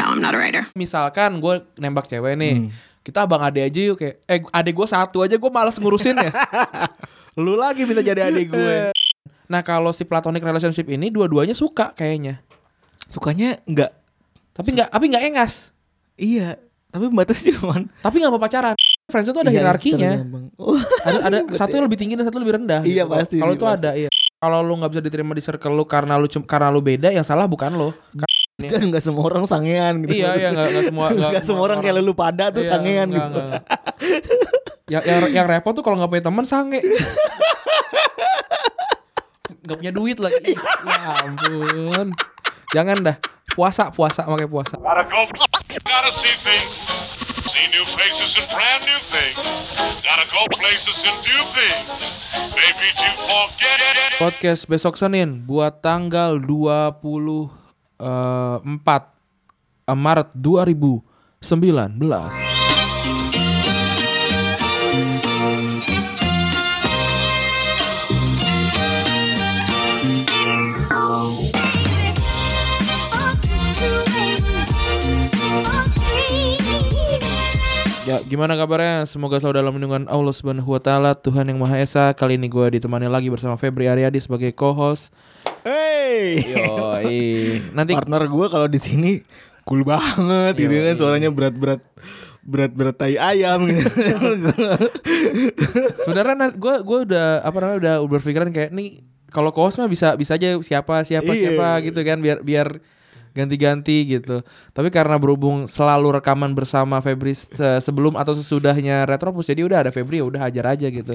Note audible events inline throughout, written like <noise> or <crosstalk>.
No, I'm not a writer. Misalkan gue nembak cewek nih, kita abang ade aja yuk kayak, eh adek gue satu aja gue malas ngurusin ya. <laughs> Lu lagi minta jadi adik gue. Nah kalau si platonic relationship ini dua-duanya suka kayaknya, Sukanya enggak tapi nggak, tapi nggak engas, iya, tapi batas cuman tapi nggak mau pacaran. Friendzone tuh ada Iya, hierarkinya. Oh, ada ada <laughs> satu yang lebih tinggi dan satu lebih rendah. Iya, gitu. pasti Kalau itu pasti. ada, iya. Kalau lu nggak bisa diterima di circle lu karena lu karena lu beda, yang salah bukan lo. kan enggak <laughs> semua orang sangean gitu. iya iya nggak nggak semua <laughs> Enggak semua orang kayak lu pada tuh Iya, sangean nggak, gitu. nggak. yang, yang yang repot tuh kalau nggak punya teman sange. <laughs> Gak punya duit lagi. ya ampun. Jangan dah. Puasa, puasa, pakai puasa. See new faces and brand new things. Gotta go places and do things. Maybe to forget. Podcast besok Senin buat tanggal 24 eh, Maret 2019. Ya, gimana kabarnya? Semoga selalu dalam lindungan Allah Subhanahu wa taala, Tuhan yang Maha Esa. Kali ini gue ditemani lagi bersama Febri Aryadi sebagai co-host. Hey. Yoi. Nanti Partner gue kalau di sini cool banget gitu kan suaranya berat-berat berat-berat tai ayam gitu. sebenarnya gue gue udah apa namanya udah berpikiran kayak nih kalau co-host mah bisa bisa aja siapa siapa Iya. siapa gitu kan biar biar ganti-ganti gitu. Tapi karena berhubung selalu rekaman bersama Febri se- sebelum atau sesudahnya Retropus jadi udah ada Febri ya udah hajar aja gitu.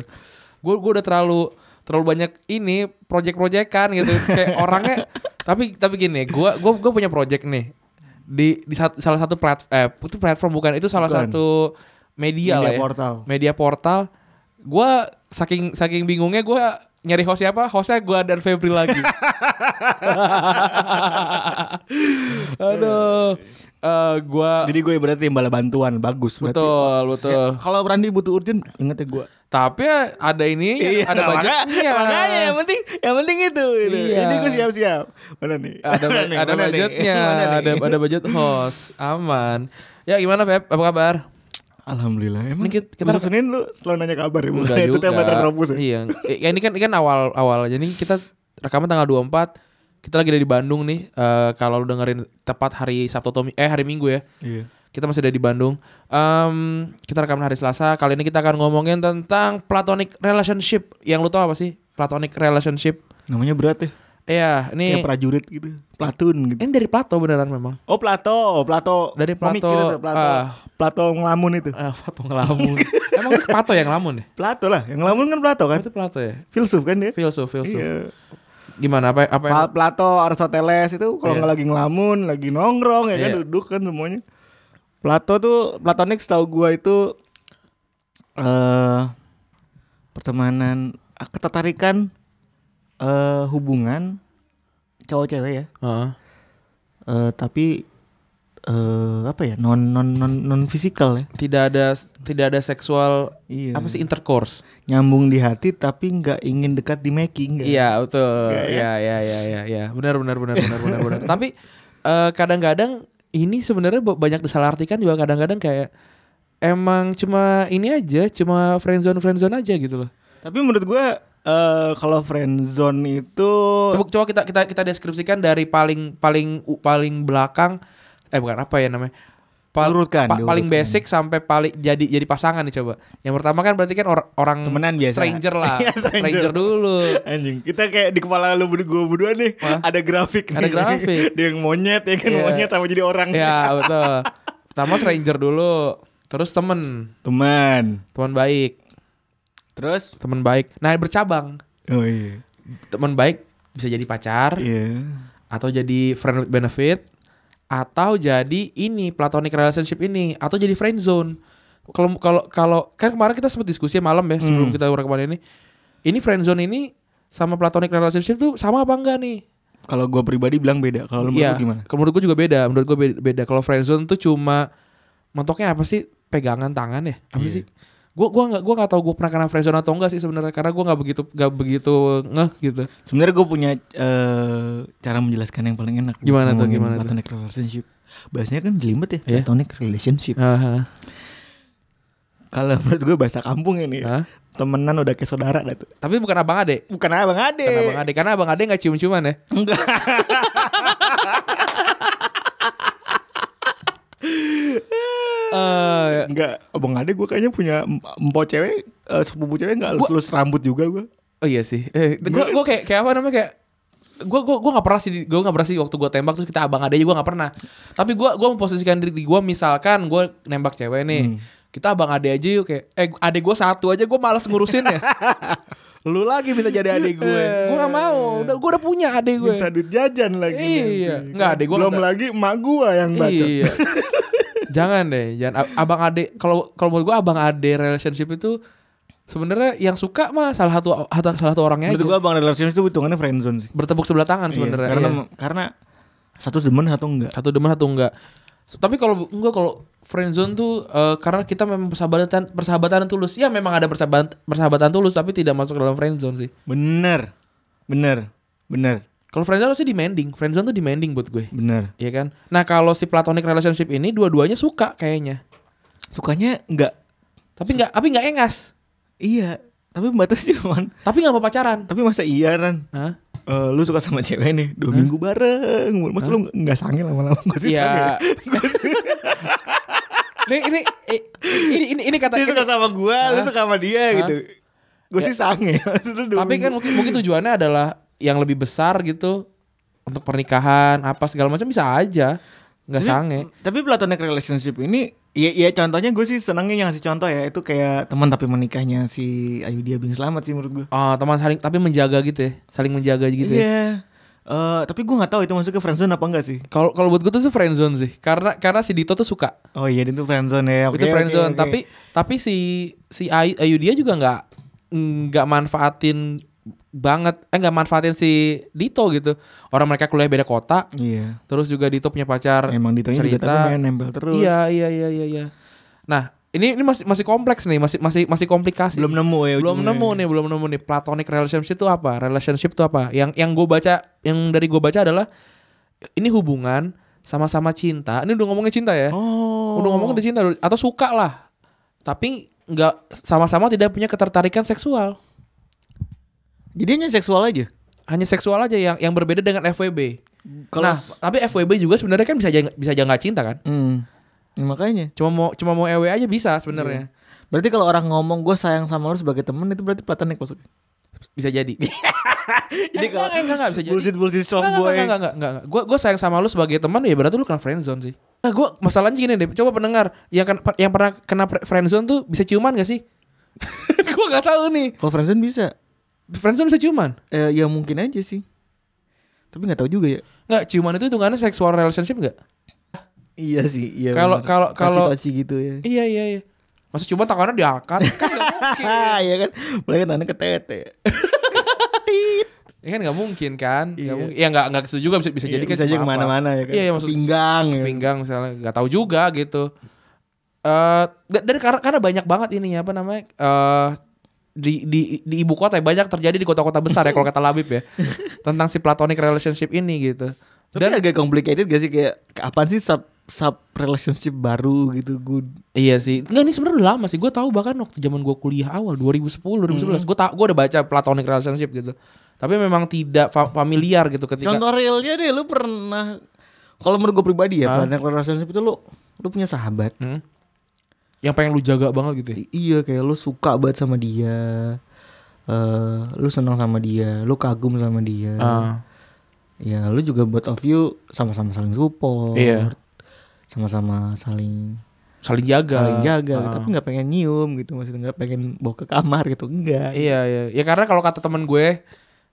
Gue gue udah terlalu terlalu banyak ini project-projectan gitu kayak <laughs> orangnya tapi tapi gini gue gue gue punya project nih di di sat- salah satu plat eh itu platform bukan itu salah Bukan. satu media, Media lah ya portal. media portal gue saking saking bingungnya gue nyari host siapa hostnya gue dan Febri lagi <laughs> aduh eh gue Jadi gue berarti bala bantuan bagus berarti. betul betul Kalau Randi butuh urgent inget ya gue. tapi ada ini ada nah, budgetnya Makanya, yang penting yang penting itu gitu. Iya. Jadi gue siap-siap. Mana nih? ada Mana ada nih? budgetnya Mana nih? ada ada budget host aman ya gimana Feb apa kabar Alhamdulillah. Emang Ini kita- kita, kita- Senin lu selalu nanya kabar ya. Enggak <laughs> itu tema tertropus ya. Iya. Ya, ini kan ini kan awal awal aja nih kita rekaman tanggal 24. Kita lagi ada di Bandung nih. Eh kalau lu dengerin tepat hari Sabtu atau eh hari Minggu ya. Iya. Kita masih ada di Bandung. Em, kita rekaman hari Selasa. Kali ini kita akan ngomongin tentang platonic relationship. Yang lu tahu apa sih? Platonic relationship. Namanya berat ya. Iya, ini Kayak prajurit gitu. Platun gitu. ini dari Plato beneran memang. Oh Plato, Plato. Dari Plato, Pemikir itu, Plato. ah. Plato ngelamun itu. Ah, Plato ngelamun. <laughs> Emang itu Plato yang ngelamun ya? Plato lah, yang ngelamun kan Plato Oh, kan. itu Plato ya? Filsuf kan dia. Filsuf, filsuf. Iya. Gimana apa apa yang Pla- Plato, Aristoteles itu kalau Iya. nggak lagi ngelamun, lagi nongkrong ya kan Iya. duduk kan semuanya. Plato tuh Platonik setahu gua itu eh pertemanan ah, ketertarikan eh hubungan cowok cewek ya. Heeh. Eh tapi eh apa ya? non non non non fisikal ya. tidak ada tidak ada seksual Iya. apa sih intercourse Nyambung di hati tapi nggak ingin dekat di making. iya betul Nggak ya? iya iya iya iya iya benar benar benar benar benar benar <laughs> tapi eh, kadang-kadang ini sebenarnya ba- banyak disalahartikan juga kadang-kadang kayak emang cuma ini aja cuma friendzone friendzone aja gitu loh Tapi menurut gua eh kalau friend zone itu coba coba kita kita kita deskripsikan dari paling paling paling belakang eh bukan apa ya namanya Pal- Diurutkan, pa- paling basic sampai paling jadi jadi pasangan nih coba yang pertama kan berarti kan or- orang Temenan biasa. stranger lah <laughs> Iya, stranger. stranger. dulu Anjing, kita kayak di kepala lu berdua gua berdua nih Hah? ada grafik Ada nih. grafik. <laughs> Dia yang monyet ya kan Iya. monyet sama jadi orang. Ya <laughs> betul. Pertama stranger dulu, terus temen, Teman. teman baik, Terus teman baik. Nah bercabang, oh iya. teman baik bisa jadi pacar, Iya. atau jadi friend with benefit, atau jadi ini platonic relationship ini, atau jadi friend zone. Kalau kalau kalau kan kemarin kita sempat diskusi malam ya sebelum Hmm. kita rekaman ini, ini friend zone ini sama platonic relationship tuh sama apa enggak nih? Kalau gua pribadi bilang beda. Kalau menurut Iya, lu gimana? kalau menurut gue juga beda. Menurut gue beda. beda. Kalau friendzone tuh cuma mentoknya apa sih? Pegangan tangan ya? Apa Iya. sih? Gue gua nggak gua nggak tahu gue pernah kena friendzone atau enggak sih sebenarnya karena gue nggak begitu nggak begitu ngeh gitu. Sebenarnya gue punya eh, cara menjelaskan yang paling enak. Gimana tuh, gimana tuh? platonic relationship. Bahasanya kan jelimet ya, Iya. platonic relationship. Aha. Kalau menurut gue bahasa kampung ini, Hah? temenan udah kayak saudara dah tuh. Tapi bukan abang ade. Bukan abang ade. Bukan abang ade karena abang ade nggak cium-ciuman ya. Enggak. <laughs> Eh, Enggak, abang ade gue kayaknya punya em- empok cewek, eh, sepupu cewek enggak lulus rambut juga gue. oh iya sih. Eh, gue gue kayak kayak apa namanya kayak gue gue gue nggak pernah sih gue nggak pernah sih waktu gue tembak terus kita abang ade juga nggak pernah tapi gue gue memposisikan diri gue misalkan gue nembak cewek nih kita abang ade aja yuk kayak eh ade gue satu aja gue malas ngurusin ya <laughs> lu lagi minta jadi ade gue gue nggak mau udah gue udah punya ade gue Minta duit jajan lagi Iya. nanti. Enggak, adek gua Belum enggak. lagi emak gua yang baca. Iya. <laughs> jangan deh, jangan Ab- abang ade. Kalau kalau menurut gua abang ade relationship itu sebenarnya yang suka mah salah satu salah satu orangnya Menurut aja. gua abang relationship itu hitungannya friendzone sih. Bertepuk sebelah tangan sebenarnya. Iya, karena Iya. karena satu demen satu enggak. satu demen satu enggak. Tapi kalau enggak kalau friendzone tuh eh, karena kita memang persahabatan persahabatan tulus. Ya memang ada persahabatan persahabatan tulus tapi tidak masuk dalam friendzone sih. Bener. Bener. Bener. Kalau friendzone sih demanding. Friendzone tuh demanding buat gue. Bener. Iya kan? Nah, kalau si platonic relationship ini dua-duanya suka kayaknya. Sukanya enggak. Tapi enggak tapi enggak engas. Iya. Tapi batasnya man. Tapi nggak mau pacaran. Tapi masa iya Ran? Hah? Eh, lu suka sama cewek nih dua minggu bareng masa lu nggak sange lama-lama gue sih Iya. sange <laughs> ini ini ini ini ini kata dia suka sama gue lu suka sama dia Hah? gitu gue sih sange <laughs> tapi kan minggu. mungkin mungkin tujuannya adalah yang lebih besar gitu untuk pernikahan apa segala macam bisa aja. Nggak sange. Tapi platonic relationship ini Iya iya contohnya gue sih senangnya yang ngasih contoh ya Itu kayak teman tapi menikahnya si Ayu Dia Bin Selamat sih menurut gue. Oh teman saling tapi menjaga gitu ya saling menjaga gitu ya. Iya. Eh, Tapi gue gak tahu itu masuknya friendzone apa enggak sih. Kalau kalau buat gue tuh friendzone sih karena karena si Dito tuh suka. Oh iya itu friendzone ya Oke, itu friendzone oke. tapi tapi si si Ayu, Ayu dia juga nggak nggak manfaatin banget. Eh nggak manfaatin si Dito gitu. Orang mereka kuliah beda kota. Iya. Terus juga Dito punya pacar Emang juga cerita. tapi main nempel terus. Iya iya iya iya iya. Nah ini ini masih masih kompleks nih masih masih masih komplikasi. Belum nemu ya belum ujungnya. nemu nih belum nemu nih. Platonic relationship itu apa? Relationship itu apa? Yang yang gue baca yang dari gue baca adalah ini hubungan sama-sama cinta. Ini udah ngomongin cinta ya? Oh. Udah ngomongin di cinta atau suka lah. Tapi nggak sama-sama tidak punya ketertarikan seksual Jadi hanya seksual aja hanya seksual aja yang yang berbeda dengan FWB Kalau- nah tapi FWB juga sebenarnya kan bisa aja bisa aja nggak cinta kan hmm. Ya, Makanya cuma mau cuma mau EW aja bisa sebenarnya Berarti kalau orang ngomong gue sayang sama lu sebagai temen Itu berarti platonik maksudnya bisa jadi <laughs> Jadi Eh, enggak, enggak, enggak, bisa jadi. Bullshit bullshit soft Enggak, boy enggak, enggak, enggak, enggak, enggak. Gue gue sayang sama lu sebagai teman ya berarti lu kena friendzone sih. Nah, gue masalahnya gini deh. Coba pendengar yang kan yang pernah kena pre- friendzone tuh bisa ciuman gak sih? <laughs> gue nggak tahu nih. Kalau friendzone bisa Friendzone bisa ciuman? eh, Ya mungkin aja sih Tapi gak tahu juga ya Nggak, ciuman itu hitungannya sexual relationship nggak? Iya sih iya Kalau- kalau- kalau- gitu ya Iya iya iya. Masa ciuman tangannya diangkat? kan nggak mungkin. <laughs> Iya kan Mulai kan tangannya ke tete <laughs> Ya kan nggak mungkin kan? Nggak Iya. mungkin. Ya nggak nggak gitu juga bisa bisa Iya, jadi kan bisa aja cuma ke mana-mana ya kan Iya, iya, maksud- Pinggang ya. pinggang misalnya nggak tahu juga gitu. Eh da- dan karena karena banyak banget ini apa namanya eh di di di ibu kota ya banyak terjadi di kota-kota besar ya kalau kata Labib ya <laughs> tentang si platonic relationship ini gitu. Tapi Dan agak complicated gak sih Kayak Apaan sih sub sub relationship baru gitu Good iya sih, nggak ini sebenarnya udah lama sih. Gue tahu bahkan waktu zaman gue kuliah awal 2010 2011 gue tak gue udah baca platonic relationship gitu. Tapi memang tidak fa- familiar gitu ketika Contoh realnya deh Lu pernah Kalau menurut gue pribadi ya? Platonic relationship itu lu Lu punya sahabat Hmm? Yang pengen lu jaga banget gitu ya. I- Iya kayak lu suka banget sama dia eh Lu senang sama dia Lu kagum sama dia Ah, Ya lu juga buat of you Sama-sama saling support Iya. Sama-sama saling saling jaga. saling jaga Ah. tapi nggak pengen nyium gitu maksudnya nggak pengen bawa ke kamar gitu enggak Iya iya. Ya karena kalau kata temen gue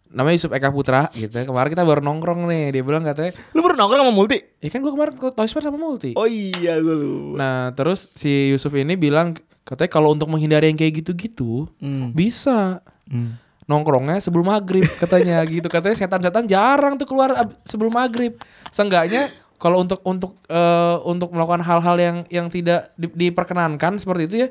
namanya Yusuf Eka Putra gitu. Kemarin kita baru nongkrong nih. Dia bilang katanya, lu pernah nongkrong sama multi "Ya kan gue kemarin ke Toys R sama Multi." oh iya gue lu Nah, terus si Yusuf ini bilang katanya kalau untuk menghindari yang kayak gitu-gitu Hmm. bisa Hmm. nongkrongnya sebelum maghrib katanya <laughs> gitu katanya setan-setan jarang tuh keluar sebelum maghrib seenggaknya kalau untuk untuk eh, untuk melakukan hal-hal yang yang tidak di- diperkenankan seperti itu ya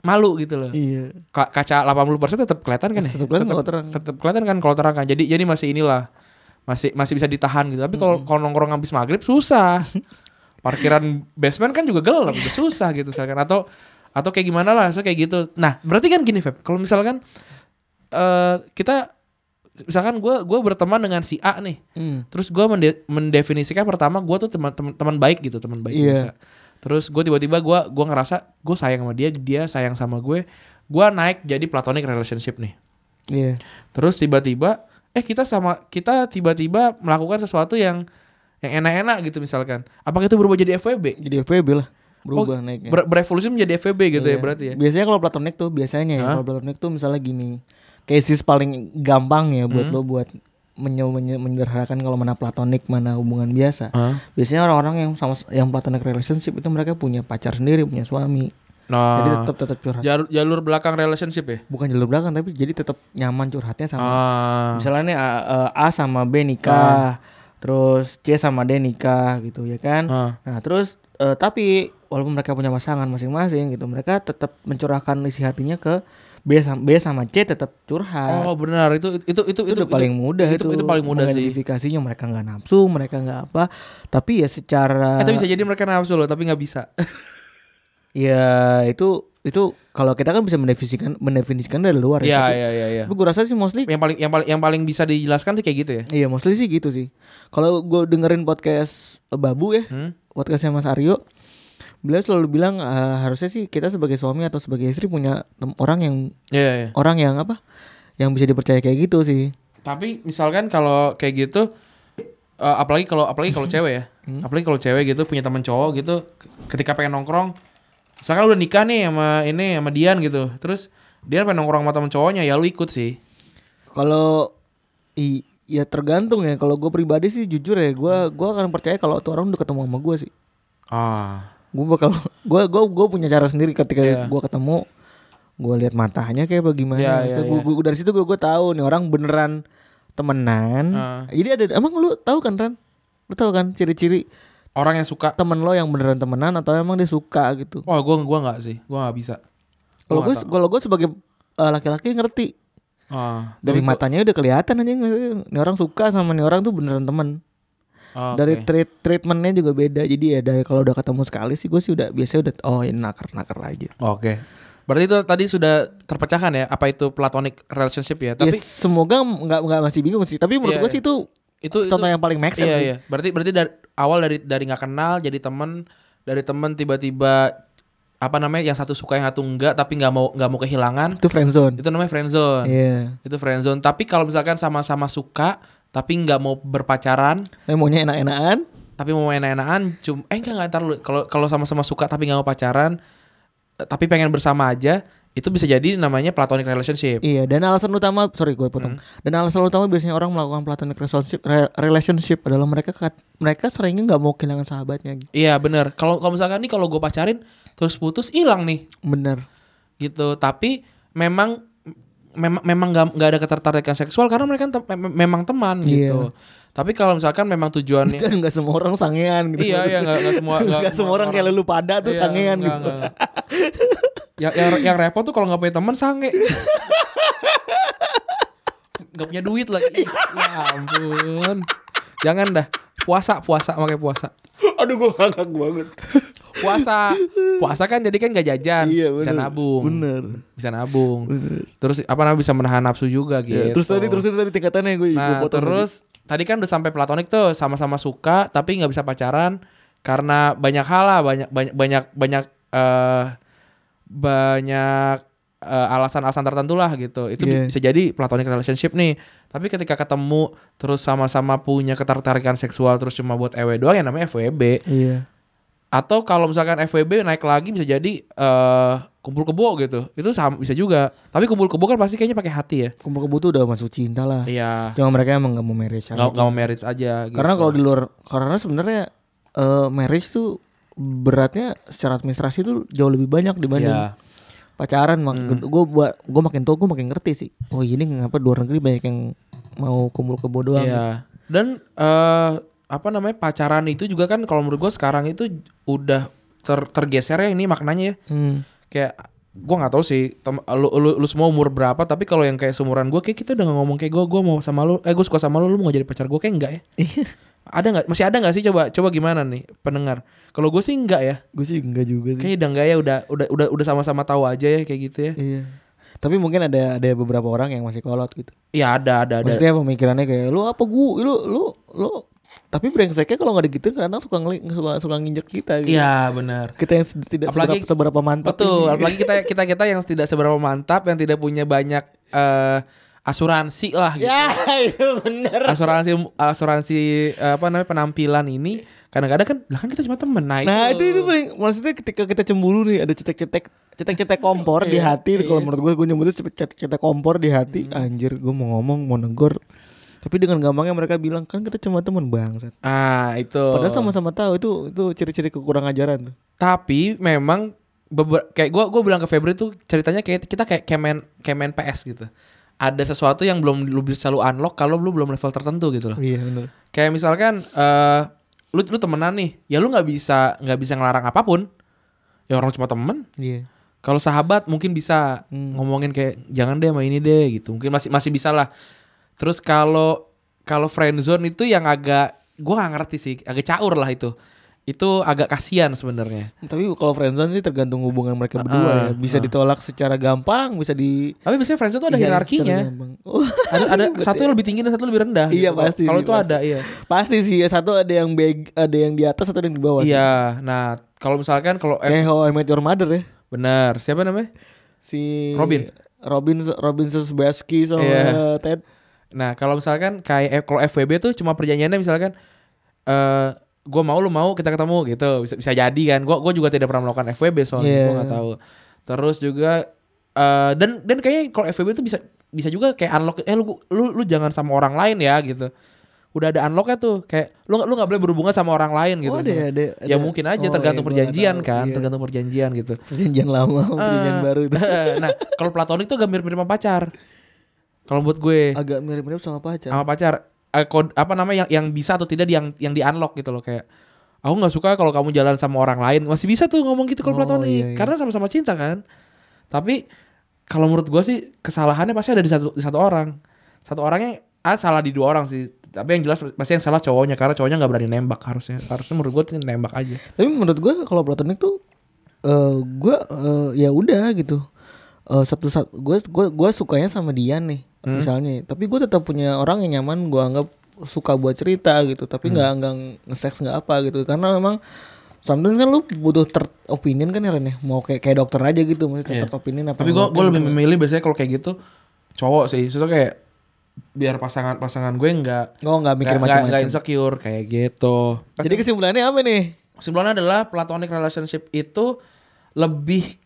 malu gitu loh. Iya. Ka- kaca 80% tetap kelihatan kan ya? Tetap kelihatan kalau terang. Tetap kelihatan kan kalau terang kan. Jadi jadi masih inilah. Masih masih bisa ditahan gitu. Tapi kalau kalau nongkrong habis maghrib susah. <laughs> Parkiran basement kan juga gelap, juga susah gitu misalkan atau atau kayak gimana lah, so kayak gitu. Nah, berarti kan gini, Feb. Kalau misalkan eh kita misalkan gue gue berteman dengan si A nih, Hmm. terus gue mendefinisikan pertama gue tuh teman teman baik gitu teman baik biasa terus gue tiba-tiba gue gua ngerasa gue sayang sama dia dia sayang sama gue gue naik jadi platonic relationship nih Iya. terus tiba-tiba eh kita sama kita tiba-tiba melakukan sesuatu yang yang enak-enak gitu misalkan apakah itu berubah jadi FWB Jadi FWB lah. Berubah Oh, naiknya. ber- berevolusi menjadi FWB gitu ya Iya. berarti ya Biasanya kalau platonik tuh biasanya ya, kalau platonik tuh misalnya gini. Cases paling gampang ya Hmm. buat lo buat menye- menye- menyederhanakan kalau mana platonik mana hubungan biasa. Hah? Biasanya orang-orang yang sama yang platonic relationship itu mereka punya pacar sendiri, punya suami. Nah Jadi tetap tetap curhat. jalur jalur belakang relationship ya Bukan jalur belakang tapi jadi tetap nyaman curhatnya sama ah misalnya A, A sama B nikah, terus C sama D nikah gitu ya kan. Ah. Nah, terus eh, tapi walaupun mereka punya pasangan masing-masing gitu, mereka tetap mencurahkan isi hatinya ke B sama B sama C tetap curhat. oh benar itu itu itu itu, udah paling mudah itu. itu, itu paling mudah sih mereka nggak nafsu, mereka nggak apa. Tapi ya secara Eh, tapi bisa jadi mereka nafsu loh tapi nggak bisa <laughs> ya itu itu kalau kita kan bisa mendefinisikan mendefinisikan dari luar ya. tapi- iya iya iya. Tapi gue rasa sih mostly Yang paling yang paling yang paling bisa dijelaskan tuh kayak gitu ya. Iya mostly sih gitu sih. Kalau gue dengerin podcast Babu ya, Hmm? podcastnya Mas Aryo, beliau selalu bilang eh, harusnya sih kita sebagai suami atau sebagai istri punya orang yang Iya iya. orang yang apa, yang bisa dipercaya kayak gitu sih. Tapi misalkan kalau kayak gitu eh, apalagi kalau apalagi kalau <laughs> cewek ya. Apalagi kalau cewek gitu punya teman cowok gitu ketika pengen nongkrong misalkan udah nikah nih sama ini sama Dian gitu. Terus Dian pengen nongkrong sama teman cowoknya ya lu ikut sih. Kalau i ya tergantung ya. Kalau gue pribadi sih jujur ya, gue gua akan percaya kalau tuh orang udah ketemu sama gue sih. Ah. Gue bakal gue gue gue punya cara sendiri ketika Iya. gue ketemu gue lihat matanya kayak bagaimana Iya, Maksudnya iya, gua, iya. gua- dari situ gue gue tahu nih orang beneran temenan Ah. jadi ada emang lu tahu kan Ran lu tahu kan ciri-ciri Orang yang suka. Temen lo yang beneran temenan atau emang dia suka gitu? Wah, gua gua nggak sih. Gua nggak bisa. kalau Gua gue kalau gue sebagai uh, laki-laki ngerti. Ah, dari matanya udah kelihatan aja nih orang suka sama nih orang tuh beneran temen. Ah, dari treat treatmentnya juga beda. Jadi ya dari kalau udah ketemu sekali sih gue sih udah biasanya udah oh ini naker naker aja. Oke. Berarti itu tadi sudah terpecahkan ya apa itu platonic relationship ya? Tapi ya semoga nggak nggak masih bingung sih. Tapi menurut Iya, gue sih itu itu contoh itu, yang paling make sense iya, sih. iya. Berarti berarti dari awal dari dari nggak kenal jadi temen dari temen tiba-tiba apa namanya yang satu suka yang satu enggak tapi nggak mau nggak mau kehilangan itu friendzone itu namanya friendzone. iya Itu friendzone. Tapi kalau misalkan sama-sama suka tapi nggak mau berpacaran Tapi maunya enak-enakan tapi mau enak-enakan cum eh enggak enggak ntar lu kalau kalau sama-sama suka tapi nggak mau pacaran eh, tapi pengen bersama aja itu bisa jadi namanya platonic relationship. Iya, dan alasan utama, sorry gue potong. Hmm. Dan alasan utama biasanya orang melakukan platonic relationship, re- relationship adalah mereka mereka seringnya nggak mau kehilangan sahabatnya. Iya bener. Kalau kalau misalkan nih kalau gue pacarin terus putus hilang nih Bener. gitu. Tapi memang memang memang nggak ada ketertarikan seksual karena mereka mem- memang teman gitu. Tapi kalau misalkan memang tujuannya Dan nggak semua orang sangean gitu. iya iya nggak semua Nggak semua <laughs> orang kayak lu pada tuh Iya, sangean nggak, gitu. nggak. <laughs> yang, yang yang repot tuh kalau nggak punya teman sange. Gak punya duit lagi. <laughs> Ya ampun. Jangan dah. Puasa, puasa, makanya puasa. Aduh gue ngakak banget. Puasa. Puasa kan jadi kan gak jajan. Iya, bisa bener. nabung. Bener. Bisa nabung. Terus apa namanya bisa menahan nafsu juga gitu. Ya, terus tadi terus itu tadi tingkatannya gue Nah, terus tadi kan udah sampai platonik tuh sama-sama suka tapi nggak bisa pacaran karena banyak hal lah, banyak banyak banyak banyak eh banyak eh, alasan-alasan tertentu lah gitu. Itu Iya. bisa jadi platonic relationship nih. Tapi ketika ketemu terus sama-sama punya ketertarikan seksual terus cuma buat EW doang ya namanya FWB. Iya. Atau kalau misalkan FWB naik lagi bisa jadi eh kumpul kebo gitu. Itu sama bisa juga. Tapi kumpul kebo kan pasti kayaknya pakai hati ya. Kumpul kebo tuh udah masuk cinta lah. Iya. Cuma mereka emang gak mau marriage aja. Nggak nggak mau marriage aja gitu. Karena kalau di luar karena sebenarnya eh, marriage tuh beratnya secara administrasi tuh jauh lebih banyak dibanding Iya. pacaran mak gue buat gue makin tua gue makin ngerti sih oh ini di luar negeri banyak yang mau kumpul kebo doang Iya. Dan eh apa namanya pacaran itu juga kan kalau menurut gue sekarang itu udah ter- tergeser ya ini maknanya ya. Hmm. Kayak gua nggak tahu sih tem- lu, lu, lu semua umur berapa tapi kalau yang kayak seumuran gue kayak kita udah nggak ngomong kayak gue gue mau sama lu eh gue suka sama lu lu mau jadi pacar gue kayak enggak ya ada nggak? Masih ada nggak sih? Coba coba gimana nih pendengar? Kalau gue sih enggak ya. Gue sih enggak juga sih. Kayaknya udah enggak ya udah udah udah udah sama-sama tahu aja ya kayak gitu ya. Iya. Tapi mungkin ada ada beberapa orang yang masih kolot gitu. Iya ada ada ada. Maksudnya pemikirannya kayak lu apa gua lu lu lu? Tapi brengseknya kalau nggak digituin kadang suka ngeli suka suka nginjek kita gitu. Iya benar. Kita yang tidak Apalagi- seberapa, seberapa mantap Betul, ini. apalagi kita kita kita yang tidak seberapa mantap, yang tidak punya banyak eh, asuransi lah gitu. ya <laughs> itu bener. Asuransi asuransi eh, apa namanya penampilan ini kadang-kadang kan lah kan kita cuma temen. Nah, Nah itu. itu paling maksudnya ketika kita cemburu nih ada cetek-cetek cetek-cetek kompor di Iya, hati. Kalau menurut gue gue nyebutnya cetek-cetek kompor di hati. Anjir gue mau ngomong mau negor. Tapi dengan gampangnya mereka bilang kan kita cuma teman bangsat. Ah, itu. padahal sama-sama tahu itu itu ciri-ciri kekurang ajaran tuh. Tapi memang beber- kayak gua gua bilang ke Febri tuh ceritanya kayak kita kayak kemen kemen PS gitu. Ada sesuatu yang belum lu bisa lu unlock kalau lu belum level tertentu gitu loh. iya benar Kayak misalkan eh lu lu temenan nih, ya lu nggak bisa nggak bisa ngelarang apa pun. Ya orang cuma temen. iya Kalau sahabat mungkin bisa Hmm. ngomongin kayak jangan deh sama ini deh gitu. Mungkin masih masih bisa lah. Terus kalau kalau friendzone itu yang agak gua nggak ngerti sih, agak caur lah itu. Itu agak kasihan sebenarnya. tapi kalau friendzone sih tergantung hubungan mereka berdua ya bisa ditolak secara gampang bisa di Tapi biasanya friendzone tuh ada Iya, hierarkinya. Oh, Ada ada <laughs> satu yang lebih tinggi dan satu lebih rendah. Iya, gitu. pasti Kalau sih, itu pasti. ada, iya. pasti sih ya satu ada yang beg ada yang di atas satu ada yang di bawah sih. Iya. Nah, kalau misalkan kalau kayak How I Met Your Mother ya benar, siapa namanya? si Robin. Robin Robin Sebaski sama Iya. Ted Nah, kalau misalkan kayak kalau FWB tuh cuma perjanjiannya misalkan eh gua mau lu mau kita ketemu gitu. Bisa bisa jadi kan. Gua gua juga tidak pernah melakukan FWB soalnya Iya. gua nggak tahu. Terus juga eh dan dan kayaknya kalau FWB tuh bisa bisa juga kayak unlock eh lu lu lu jangan sama orang lain ya gitu. Udah ada unlocknya tuh kayak lu lu nggak boleh berhubungan sama orang lain gitu. Oh, ada- ada- ya ada. mungkin aja Oh, tergantung iya, perjanjian tahu. kan, Iya. tergantung perjanjian gitu. perjanjian lama sama perjanjian <laughs> Eh, baru itu nah, kalau platonik tuh agak mirip-mirip sama pacar. Kalau buat gue agak mirip-mirip sama pacar sama pacar eh, kod, apa namanya yang yang bisa atau tidak yang yang di unlock gitu loh kayak aku nggak suka kalau kamu jalan sama orang lain. Masih bisa tuh ngomong gitu kalau Oh, platonik iya, iya. karena sama-sama cinta kan. Tapi kalau menurut gua sih kesalahannya pasti ada di satu di satu orang. Satu orangnya ah salah di dua orang sih. Tapi yang jelas pasti yang salah cowoknya karena cowoknya nggak berani nembak harusnya. Harusnya menurut tuh nembak aja. Tapi menurut gue kalau platonik tuh eh gue eh, ya udah gitu Eh satu satu gue gue gue sukanya sama dia nih Hmm. misalnya. Tapi gue tetap punya orang yang nyaman gue anggap suka buat cerita gitu. Tapi Hmm. nggak nggak nge-sex nggak apa gitu. Karena memang sometimes kan lu butuh third opinion kan ya Ren ya? Mau kayak kayak dokter aja gitu maksudnya Iya. third opinion apa tapi gua kan lebih memilih biasanya kalau kayak gitu cowok sih. Soalnya kayak biar pasangan pasangan gue nggak oh nggak mikir nggak- nggak nggak macam-macam insecure kayak gitu. Jadi kesimpulannya apa nih? Kesimpulannya adalah platonic relationship itu lebih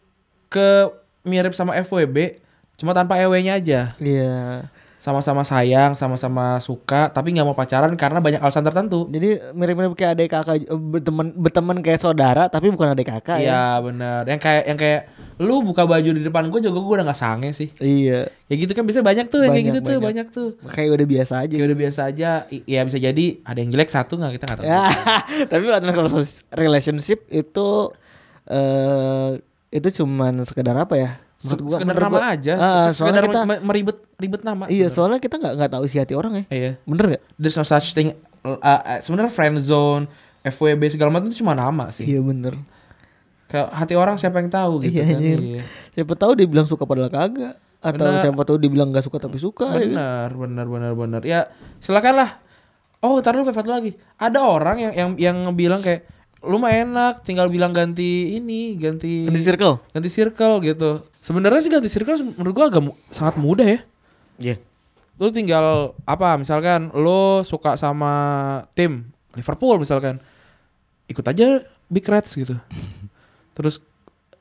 ke mirip sama FWB, cuma tanpa EW-nya aja. iya Sama-sama sayang, sama-sama suka, tapi nggak mau pacaran karena banyak alasan tertentu. jadi mirip-mirip kayak adik kakak eh, berteman berteman kayak saudara tapi bukan adik kakak ya Iya benar. Yang kayak yang kayak lu buka baju di depan gue juga gue udah nggak sange sih. iya Ya gitu kan biasanya banyak tuh yang kayak Banyak, gitu tuh banyak. banyak tuh. kayak udah biasa aja Kayak udah biasa aja. I- Ya bisa jadi ada yang jelek satu nggak kita nggak tahu. Ya, <laughs> tapi platonic relationship itu eh itu cuman sekedar apa ya? Menurut gua- sekedar menurut nama gua- aja. Sekedar soalnya kita me- meribet ribet nama. iya, soalnya kita nggak nggak tahu isi hati orang ya. Iya. Bener gak? there's no such thing uh, uh, sebenarnya friend zone FWB segala macam itu cuma nama sih Iya bener. kayak hati orang siapa yang tahu gitu Iya, kan anjir. iya. Siapa tahu dia bilang suka padahal kagak atau Bener. siapa tahu dia bilang nggak suka tapi suka. ya kan? benar benar benar benar ya silakan lah oh taruh satu lagi ada orang yang yang yang bilang kayak lu mah enak tinggal bilang ganti ini ganti Di circle. ganti circle gitu sebenarnya sih ganti circle menurut gua agak mu- sangat mudah ya Iya. lu tinggal apa misalkan lu suka sama tim Liverpool misalkan ikut aja Big Reds gitu <laughs> terus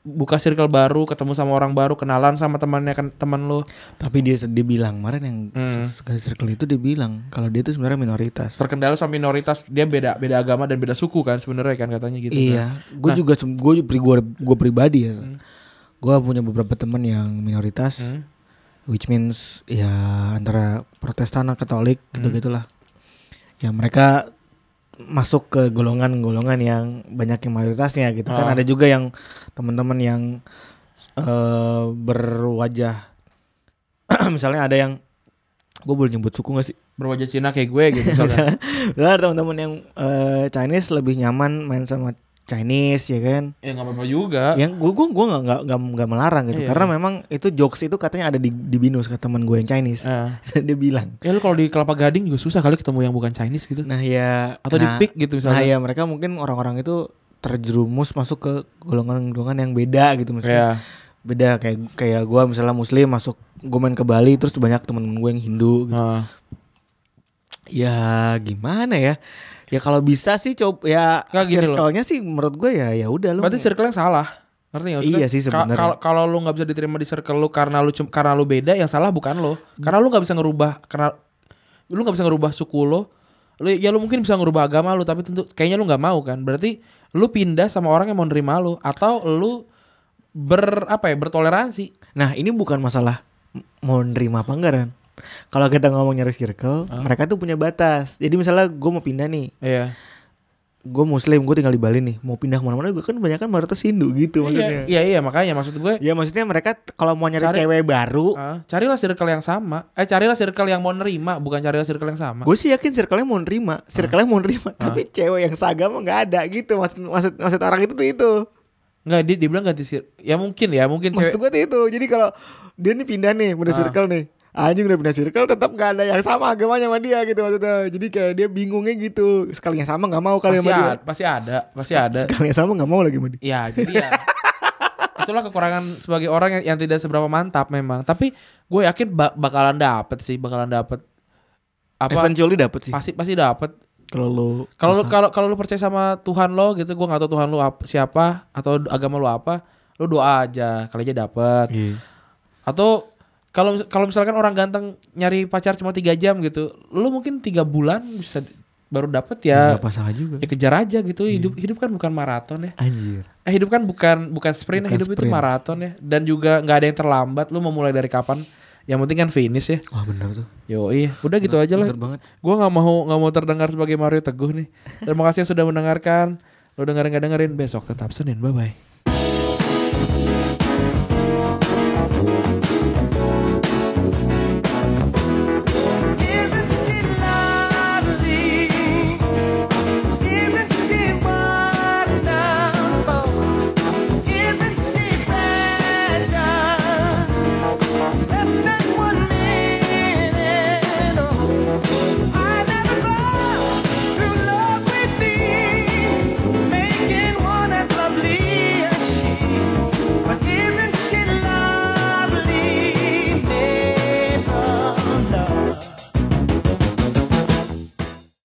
buka circle baru ketemu sama orang baru kenalan sama temannya kan teman lu Tapi dia dia bilang kemarin yang Hmm. circle itu dia bilang kalau dia itu sebenarnya minoritas. terkendala sama minoritas dia beda beda agama dan beda suku kan sebenarnya kan katanya gitu kan. Iya, gue juga gue gue gue pribadi ya. Gue punya beberapa teman yang minoritas, Hmm. which means ya antara Protestan atau Katolik gitu gitulah. Ya mereka masuk ke golongan-golongan yang banyak yang mayoritasnya gitu kan. Oh. Ada juga yang teman-teman yang eh berwajah <clears throat> misalnya ada yang gue boleh nyebut suku gak sih? Berwajah Cina kayak gue gitu misalnya. <laughs> Teman-teman yang eh, Chinese lebih nyaman main sama Chinese ya kan? ya nggak apa-apa juga. Yang gue gue gue nggak nggak nggak melarang gitu Iya. karena memang itu jokes itu katanya ada di di binus kata teman gue yang Chinese. Ah. <laughs> Dia bilang. Ya lu kalau di Kelapa Gading juga susah kali ketemu yang bukan Chinese gitu. Nah ya Atau di nah, PIK gitu misalnya. Nah ya mereka mungkin orang-orang itu terjerumus masuk ke golongan-golongan yang beda gitu Kayak maksudnya. Beda kayak kayak gue misalnya muslim masuk gue main ke Bali terus banyak temen gue yang Hindu gitu. ah. Ya gimana ya? Ya kalau bisa sih coba ya Nggak, circle-nya sih menurut gue ya ya udah lu. berarti circle yang salah. Ngerti? Maksudnya, Iya sih sebenarnya. Kalau kalau lu nggak bisa diterima di circle lu karena lu karena lu beda, yang salah bukan lo. Karena lu nggak bisa ngerubah karena lu nggak bisa ngerubah suku lo. Lu ya lu mungkin bisa ngerubah agama lu tapi tentu kayaknya lu nggak mau kan. Berarti lu pindah sama orang yang mau nerima lu atau lu ber apa ya bertoleransi. Nah ini bukan masalah mau nerima apa enggak kan? Kalau kita ngomong nyari circle, mereka tuh punya batas. Jadi misalnya gue mau pindah nih, Iya. gue muslim, gue tinggal di Bali nih, mau pindah ke mana-mana gue kan banyak kan mayoritas Hindu gitu Iya, maksudnya. iya iya makanya maksud gue Ya maksudnya mereka kalau mau nyari Cari- cewek baru, ah, carilah circle yang sama. Eh carilah circle yang mau nerima, bukan carilah circle yang sama. gue sih yakin circle-nya mau nerima, circle-nya mau nerima, tapi cewek yang seagama nggak ada gitu. Maksud maksud maksud orang itu tuh itu. Enggak, dia, dia bilang ganti sir. Ya mungkin ya, mungkin Maksud cewek. gue tuh itu. Jadi kalau dia nih pindah nih, pindah Ah. circle nih. Anjing udah pindah circle tetap gak ada yang sama agamanya sama dia gitu maksudnya. Jadi kayak dia bingungnya gitu. Sekali yang sama gak mau kali Pasti sama dia. pasti ada, pasti ada. Sekali yang sama gak mau lagi sama dia. Ya, jadi ya. <laughs> Itulah kekurangan sebagai orang yang, yang tidak seberapa mantap memang. Tapi gue yakin ba- bakalan dapet sih, bakalan dapet. Apa? Eventually dapet sih. Pasti pasti dapet. Kalau lu Kalau kalau kalau lu percaya sama Tuhan lo gitu, gue nggak tahu Tuhan lu ap- siapa atau agama lu apa, lu doa aja kali aja dapet. Iya. Atau kalau kalau misalkan orang ganteng nyari pacar cuma tiga jam gitu, lu mungkin tiga bulan bisa baru dapet ya. Gak masalah juga. Ya kejar aja gitu. Hidup hidup kan bukan maraton ya. Anjir. Eh, hidup kan bukan bukan sprint, Bukan hidup itu sprint. maraton ya. Dan juga nggak ada yang terlambat. Lu mau mulai dari kapan? Yang penting kan finish ya. Wah bener tuh. Yo iya, udah gitu aja lah. Bener banget. Gua nggak mau nggak mau terdengar sebagai Mario Teguh nih. Terima kasih yang sudah mendengarkan. Lu dengerin nggak dengerin besok tetap Senin. Bye bye.